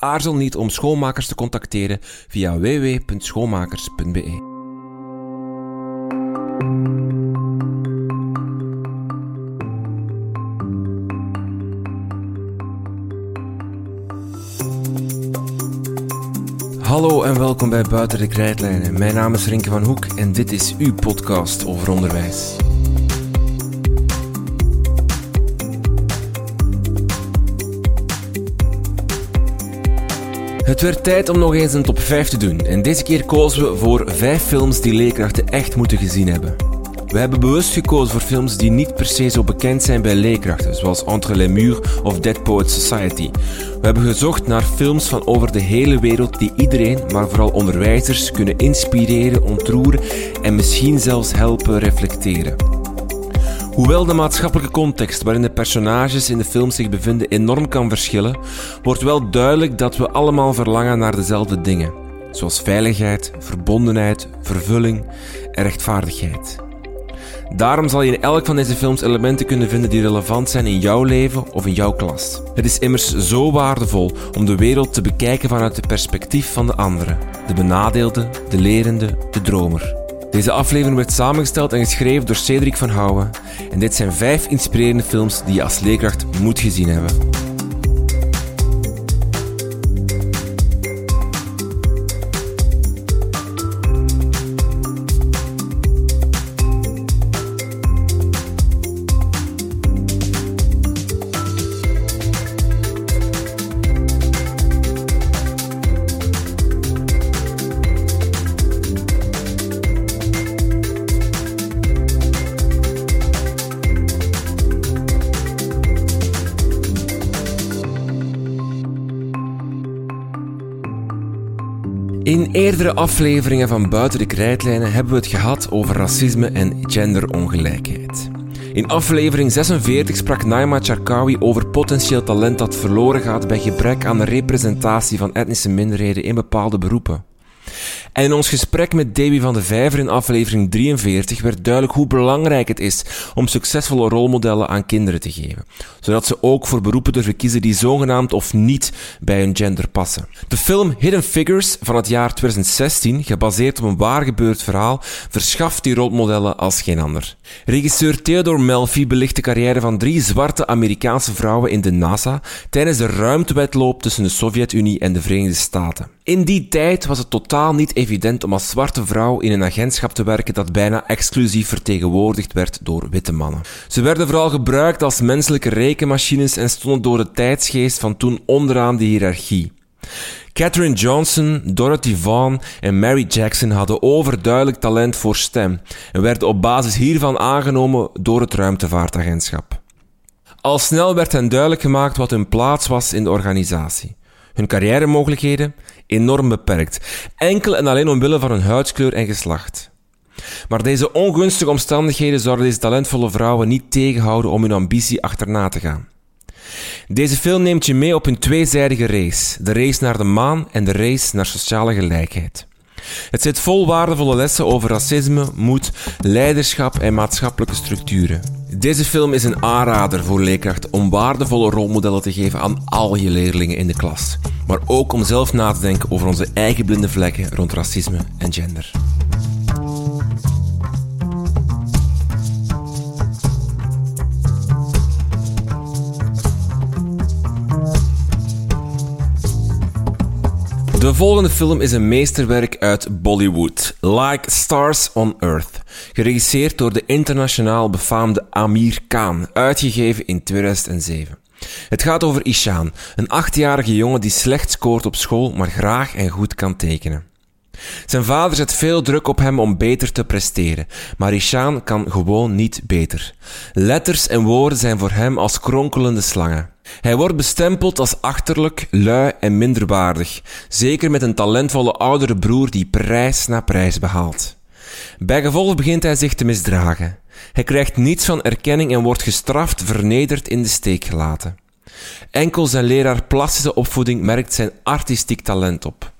Aarzel niet om schoonmakers te contacteren via www.schoonmakers.be. Hallo en welkom bij Buiten de Krijtlijnen. Mijn naam is Rinke van Hoek en dit is uw podcast over onderwijs. Het werd tijd om nog eens een top 5 te doen en deze keer kozen we voor 5 films die leerkrachten echt moeten gezien hebben. We hebben bewust gekozen voor films die niet per se zo bekend zijn bij leerkrachten, zoals Entre les Murs of Dead Poets Society. We hebben gezocht naar films van over de hele wereld die iedereen, maar vooral onderwijzers, kunnen inspireren, ontroeren en misschien zelfs helpen reflecteren. Hoewel de maatschappelijke context waarin de personages in de film zich bevinden enorm kan verschillen, wordt wel duidelijk dat we allemaal verlangen naar dezelfde dingen, zoals veiligheid, verbondenheid, vervulling en rechtvaardigheid. Daarom zal je in elk van deze films elementen kunnen vinden die relevant zijn in jouw leven of in jouw klas. Het is immers zo waardevol om de wereld te bekijken vanuit het perspectief van de anderen, de benadeelde, de lerende, de dromer. Deze aflevering werd samengesteld en geschreven door Cedric van Houwen. En dit zijn vijf inspirerende films die je als leerkracht moet gezien hebben. In eerdere afleveringen van Buiten de Krijtlijnen hebben we het gehad over racisme en genderongelijkheid. In aflevering 46 sprak Naima Charkawi over potentieel talent dat verloren gaat bij gebrek aan de representatie van etnische minderheden in bepaalde beroepen. En in ons gesprek met Davy van de Vijver in aflevering 43 werd duidelijk hoe belangrijk het is om succesvolle rolmodellen aan kinderen te geven, zodat ze ook voor beroepen durven kiezen die zogenaamd of niet bij hun gender passen. De film Hidden Figures van het jaar 2016, gebaseerd op een waar gebeurd verhaal, verschaft die rolmodellen als geen ander. Regisseur Theodore Melfi belicht de carrière van drie zwarte Amerikaanse vrouwen in de NASA tijdens de ruimtewedloop tussen de Sovjet-Unie en de Verenigde Staten. In die tijd was het totaal niet evident om als zwarte vrouw in een agentschap te werken dat bijna exclusief vertegenwoordigd werd door witte mannen. Ze werden vooral gebruikt als menselijke rekenmachines en stonden door de tijdsgeest van toen onderaan de hiërarchie. Katherine Johnson, Dorothy Vaughan en Mary Jackson hadden overduidelijk talent voor stem en werden op basis hiervan aangenomen door het ruimtevaartagentschap. Al snel werd hen duidelijk gemaakt wat hun plaats was in de organisatie. Hun carrièremogelijkheden enorm beperkt, enkel en alleen omwille van hun huidskleur en geslacht. Maar deze ongunstige omstandigheden zouden deze talentvolle vrouwen niet tegenhouden om hun ambitie achterna te gaan. Deze film neemt je mee op een tweezijdige race: de race naar de maan en de race naar sociale gelijkheid. Het zit vol waardevolle lessen over racisme, moed, leiderschap en maatschappelijke structuren. Deze film is een aanrader voor leerkrachten om waardevolle rolmodellen te geven aan al je leerlingen in de klas. Maar ook om zelf na te denken over onze eigen blinde vlekken rond racisme en gender. De volgende film is een meesterwerk uit Bollywood, Like Stars on Earth, geregisseerd door de internationaal befaamde Amir Khan, uitgegeven in 2007. Het gaat over Ishan, een achtjarige jongen die slecht scoort op school, maar graag en goed kan tekenen. Zijn vader zet veel druk op hem om beter te presteren, maar Ishan kan gewoon niet beter. Letters en woorden zijn voor hem als kronkelende slangen. Hij wordt bestempeld als achterlijk, lui en minderwaardig, zeker met een talentvolle oudere broer die prijs na prijs behaalt. Bijgevolg begint hij zich te misdragen. Hij krijgt niets van erkenning en wordt gestraft, vernederd, in de steek gelaten. Enkel zijn leraar plastische opvoeding merkt zijn artistiek talent op.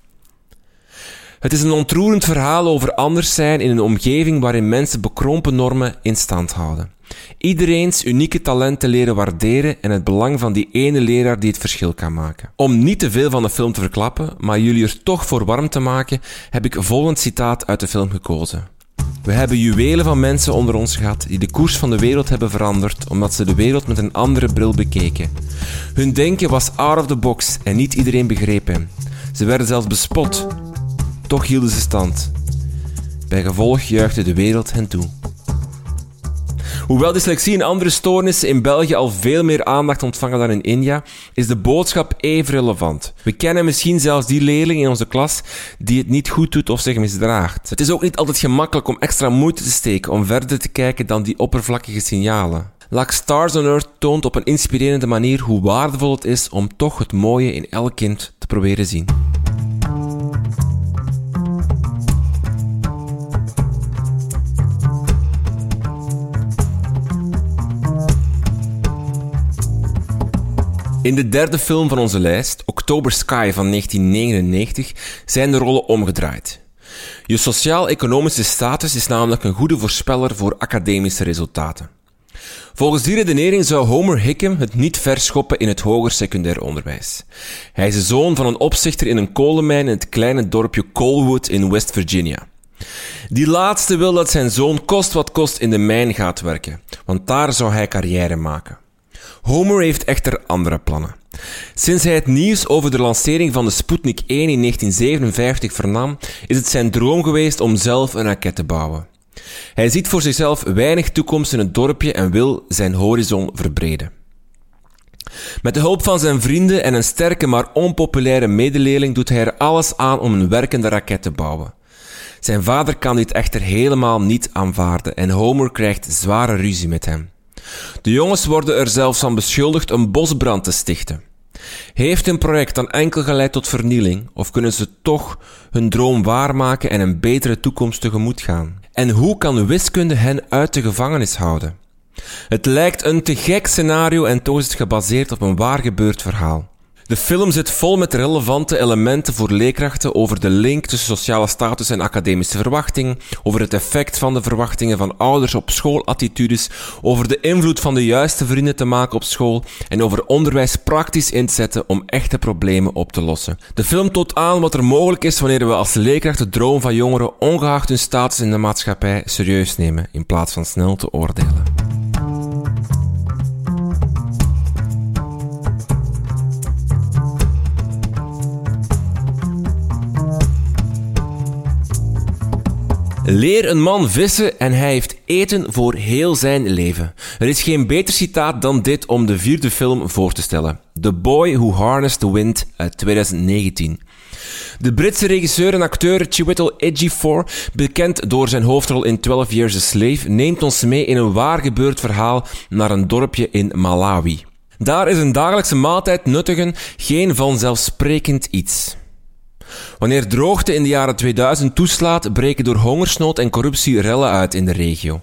Het is een ontroerend verhaal over anders zijn in een omgeving waarin mensen bekrompen normen in stand houden. Iedereen's unieke talenten leren waarderen en het belang van die ene leraar die het verschil kan maken. Om niet te veel van de film te verklappen, maar jullie er toch voor warm te maken, heb ik volgend citaat uit de film gekozen. We hebben juwelen van mensen onder ons gehad die de koers van de wereld hebben veranderd omdat ze de wereld met een andere bril bekeken. Hun denken was out of the box en niet iedereen begreep hem. Ze werden zelfs bespot. Toch hielden ze stand. Bij gevolg juichte de wereld hen toe. Hoewel dyslexie en andere stoornissen in België al veel meer aandacht ontvangen dan in India, is de boodschap even relevant. We kennen misschien zelfs die leerling in onze klas die het niet goed doet of zich misdraagt. Het is ook niet altijd gemakkelijk om extra moeite te steken om verder te kijken dan die oppervlakkige signalen. Like Stars on Earth toont op een inspirerende manier hoe waardevol het is om toch het mooie in elk kind te proberen zien. In de derde film van onze lijst, October Sky van 1999, zijn de rollen omgedraaid. Je sociaal-economische status is namelijk een goede voorspeller voor academische resultaten. Volgens die redenering zou Homer Hickam het niet verschoppen in het hoger secundair onderwijs. Hij is de zoon van een opzichter in een kolenmijn in het kleine dorpje Colwood in West Virginia. Die laatste wil dat zijn zoon kost wat kost in de mijn gaat werken, want daar zou hij carrière maken. Homer heeft echter andere plannen. Sinds hij het nieuws over de lancering van de Sputnik 1 in 1957 vernam, is het zijn droom geweest om zelf een raket te bouwen. Hij ziet voor zichzelf weinig toekomst in het dorpje en wil zijn horizon verbreden. Met de hulp van zijn vrienden en een sterke maar onpopulaire medeleerling doet hij er alles aan om een werkende raket te bouwen. Zijn vader kan dit echter helemaal niet aanvaarden en Homer krijgt zware ruzie met hem. De jongens worden er zelfs van beschuldigd een bosbrand te stichten. Heeft hun project dan enkel geleid tot vernieling, of kunnen ze toch hun droom waarmaken en een betere toekomst tegemoet gaan? En hoe kan wiskunde hen uit de gevangenis houden? Het lijkt een te gek scenario en toch is het gebaseerd op een waar gebeurd verhaal. De film zit vol met relevante elementen voor leerkrachten over de link tussen sociale status en academische verwachting, over het effect van de verwachtingen van ouders op schoolattitudes, over de invloed van de juiste vrienden te maken op school en over onderwijs praktisch in te zetten om echte problemen op te lossen. De film toont aan wat er mogelijk is wanneer we als leerkrachten de droom van jongeren, ongeacht hun status in de maatschappij, serieus nemen in plaats van snel te oordelen. Leer een man vissen en hij heeft eten voor heel zijn leven. Er is geen beter citaat dan dit om de vierde film voor te stellen. The Boy Who Harnessed the Wind uit 2019. De Britse regisseur en acteur Chiwetel Ejiofor, bekend door zijn hoofdrol in 12 Years a Slave, neemt ons mee in een waar gebeurd verhaal naar een dorpje in Malawi. Daar is een dagelijkse maaltijd nuttigen geen vanzelfsprekend iets. Wanneer droogte in de jaren 2000 toeslaat, breken door hongersnood en corruptie rellen uit in de regio.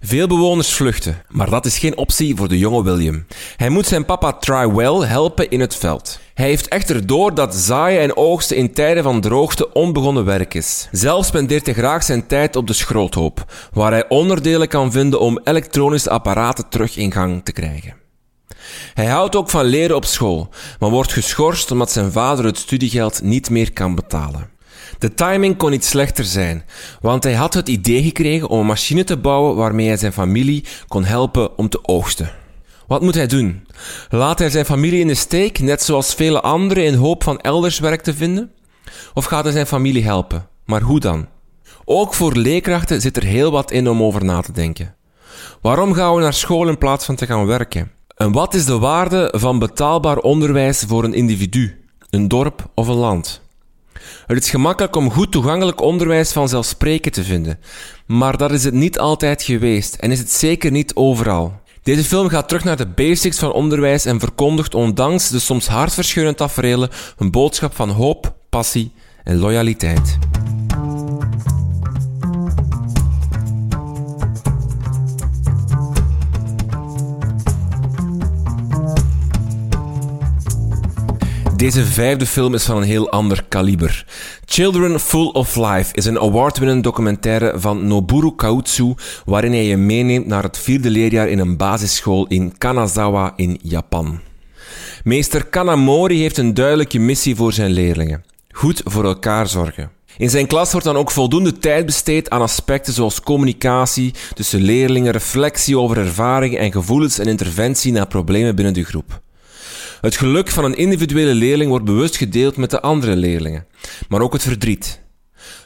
Veel bewoners vluchten, maar dat is geen optie voor de jonge William. Hij moet zijn papa Trywell helpen in het veld. Hij heeft echter door dat zaaien en oogsten in tijden van droogte onbegonnen werk is. Zelf spendeert hij graag zijn tijd op de schroothoop, waar hij onderdelen kan vinden om elektronische apparaten terug in gang te krijgen. Hij houdt ook van leren op school, maar wordt geschorst omdat zijn vader het studiegeld niet meer kan betalen. De timing kon niet slechter zijn, want hij had het idee gekregen om een machine te bouwen waarmee hij zijn familie kon helpen om te oogsten. Wat moet hij doen? Laat hij zijn familie in de steek, net zoals vele anderen, in hoop van elders werk te vinden? Of gaat hij zijn familie helpen? Maar hoe dan? Ook voor leerkrachten zit er heel wat in om over na te denken. Waarom gaan we naar school in plaats van te gaan werken? En wat is de waarde van betaalbaar onderwijs voor een individu, een dorp of een land? Het is gemakkelijk om goed toegankelijk onderwijs vanzelfsprekend te vinden, maar dat is het niet altijd geweest en is het zeker niet overal. Deze film gaat terug naar de basics van onderwijs en verkondigt ondanks de soms hartverscheurende tafereelen een boodschap van hoop, passie en loyaliteit. Deze vijfde film is van een heel ander kaliber. Children Full of Life is een award-winnende documentaire van Noburu Kautsu, waarin hij je meeneemt naar het vierde leerjaar in een basisschool in Kanazawa in Japan. Meester Kanamori heeft een duidelijke missie voor zijn leerlingen: goed voor elkaar zorgen. In zijn klas wordt dan ook voldoende tijd besteed aan aspecten zoals communicatie tussen leerlingen, reflectie over ervaringen en gevoelens en interventie naar problemen binnen de groep. Het geluk van een individuele leerling wordt bewust gedeeld met de andere leerlingen, maar ook het verdriet.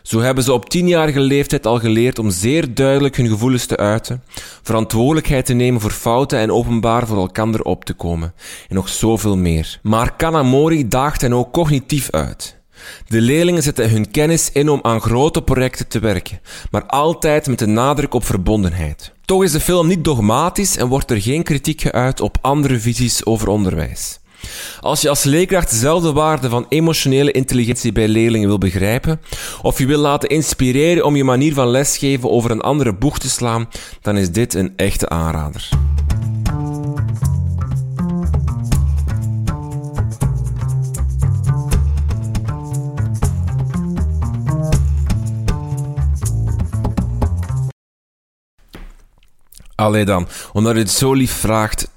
Zo hebben ze op tienjarige leeftijd al geleerd om zeer duidelijk hun gevoelens te uiten, verantwoordelijkheid te nemen voor fouten en openbaar voor elkander op te komen, en nog zoveel meer. Maar Kanamori daagt hen ook cognitief uit. De leerlingen zetten hun kennis in om aan grote projecten te werken, maar altijd met de nadruk op verbondenheid. Toch is de film niet dogmatisch en wordt er geen kritiek geuit op andere visies over onderwijs. Als je als leerkracht dezelfde waarde van emotionele intelligentie bij leerlingen wil begrijpen, of je wil laten inspireren om je manier van lesgeven over een andere boeg te slaan, dan is dit een echte aanrader. Allee dan, omdat je het zo lief vraagt.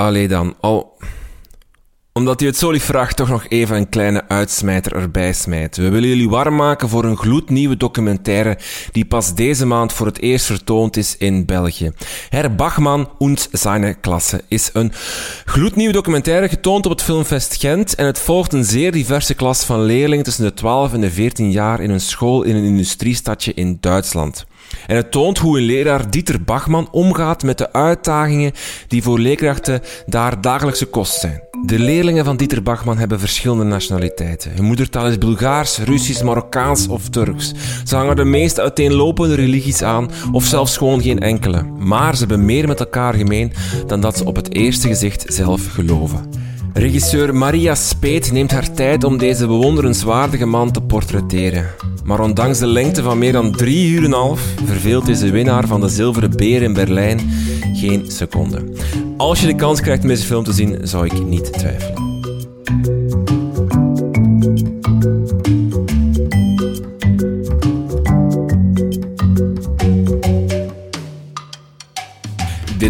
Allee dan, al... Omdat u het zo lief vraagt, toch nog even een kleine uitsmijter erbij smijten. We willen jullie warm maken voor een gloednieuwe documentaire die pas deze maand voor het eerst vertoond is in België. Herr Bachmann und seine Klasse is een gloednieuwe documentaire getoond op het Filmfest Gent en het volgt een zeer diverse klas van leerlingen tussen de 12 en de 14 jaar in een school in een industriestadje in Duitsland. En het toont hoe een leraar Dieter Bachman omgaat met de uitdagingen die voor leerkrachten daar dagelijkse kost zijn. De leerlingen van Dieter Bachman hebben verschillende nationaliteiten. Hun moedertaal is Bulgaars, Russisch, Marokkaans of Turks. Ze hangen de meest uiteenlopende religies aan, of zelfs gewoon geen enkele. Maar ze hebben meer met elkaar gemeen dan dat ze op het eerste gezicht zelf geloven. Regisseur Maria Speet neemt haar tijd om deze bewonderenswaardige man te portretteren. Maar ondanks de lengte van meer dan drie uur en half verveelt deze winnaar van de Zilveren Beer in Berlijn geen seconde. Als je de kans krijgt om deze film te zien, zou ik niet twijfelen.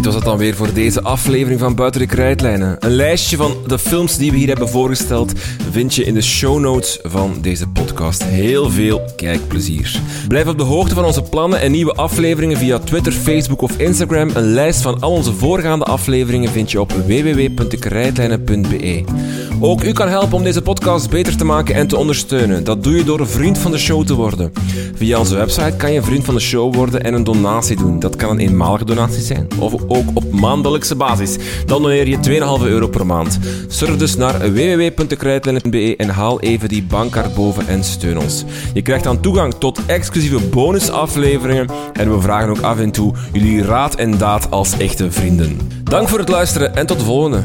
Dit was het dan weer voor deze aflevering van Buiten de Krijtlijnen. Een lijstje van de films die we hier hebben voorgesteld vind je in de show notes van deze podcast. Heel veel kijkplezier. Blijf op de hoogte van onze plannen en nieuwe afleveringen via Twitter, Facebook of Instagram. Een lijst van al onze voorgaande afleveringen vind je op www.dekrijtlijnen.be. Ook u kan helpen om deze podcast beter te maken en te ondersteunen. Dat doe je door een vriend van de show te worden. Via onze website kan je vriend van de show worden en een donatie doen. Dat kan een eenmalige donatie zijn of ook op maandelijkse basis. Dan doneer je 2,5 euro per maand. Surf dus naar www.dekrijtlijnen.be en haal even die bankkaart boven en steun ons. Je krijgt dan toegang tot exclusieve bonusafleveringen en we vragen ook af en toe jullie raad en daad als echte vrienden. Dank voor het luisteren en tot de volgende.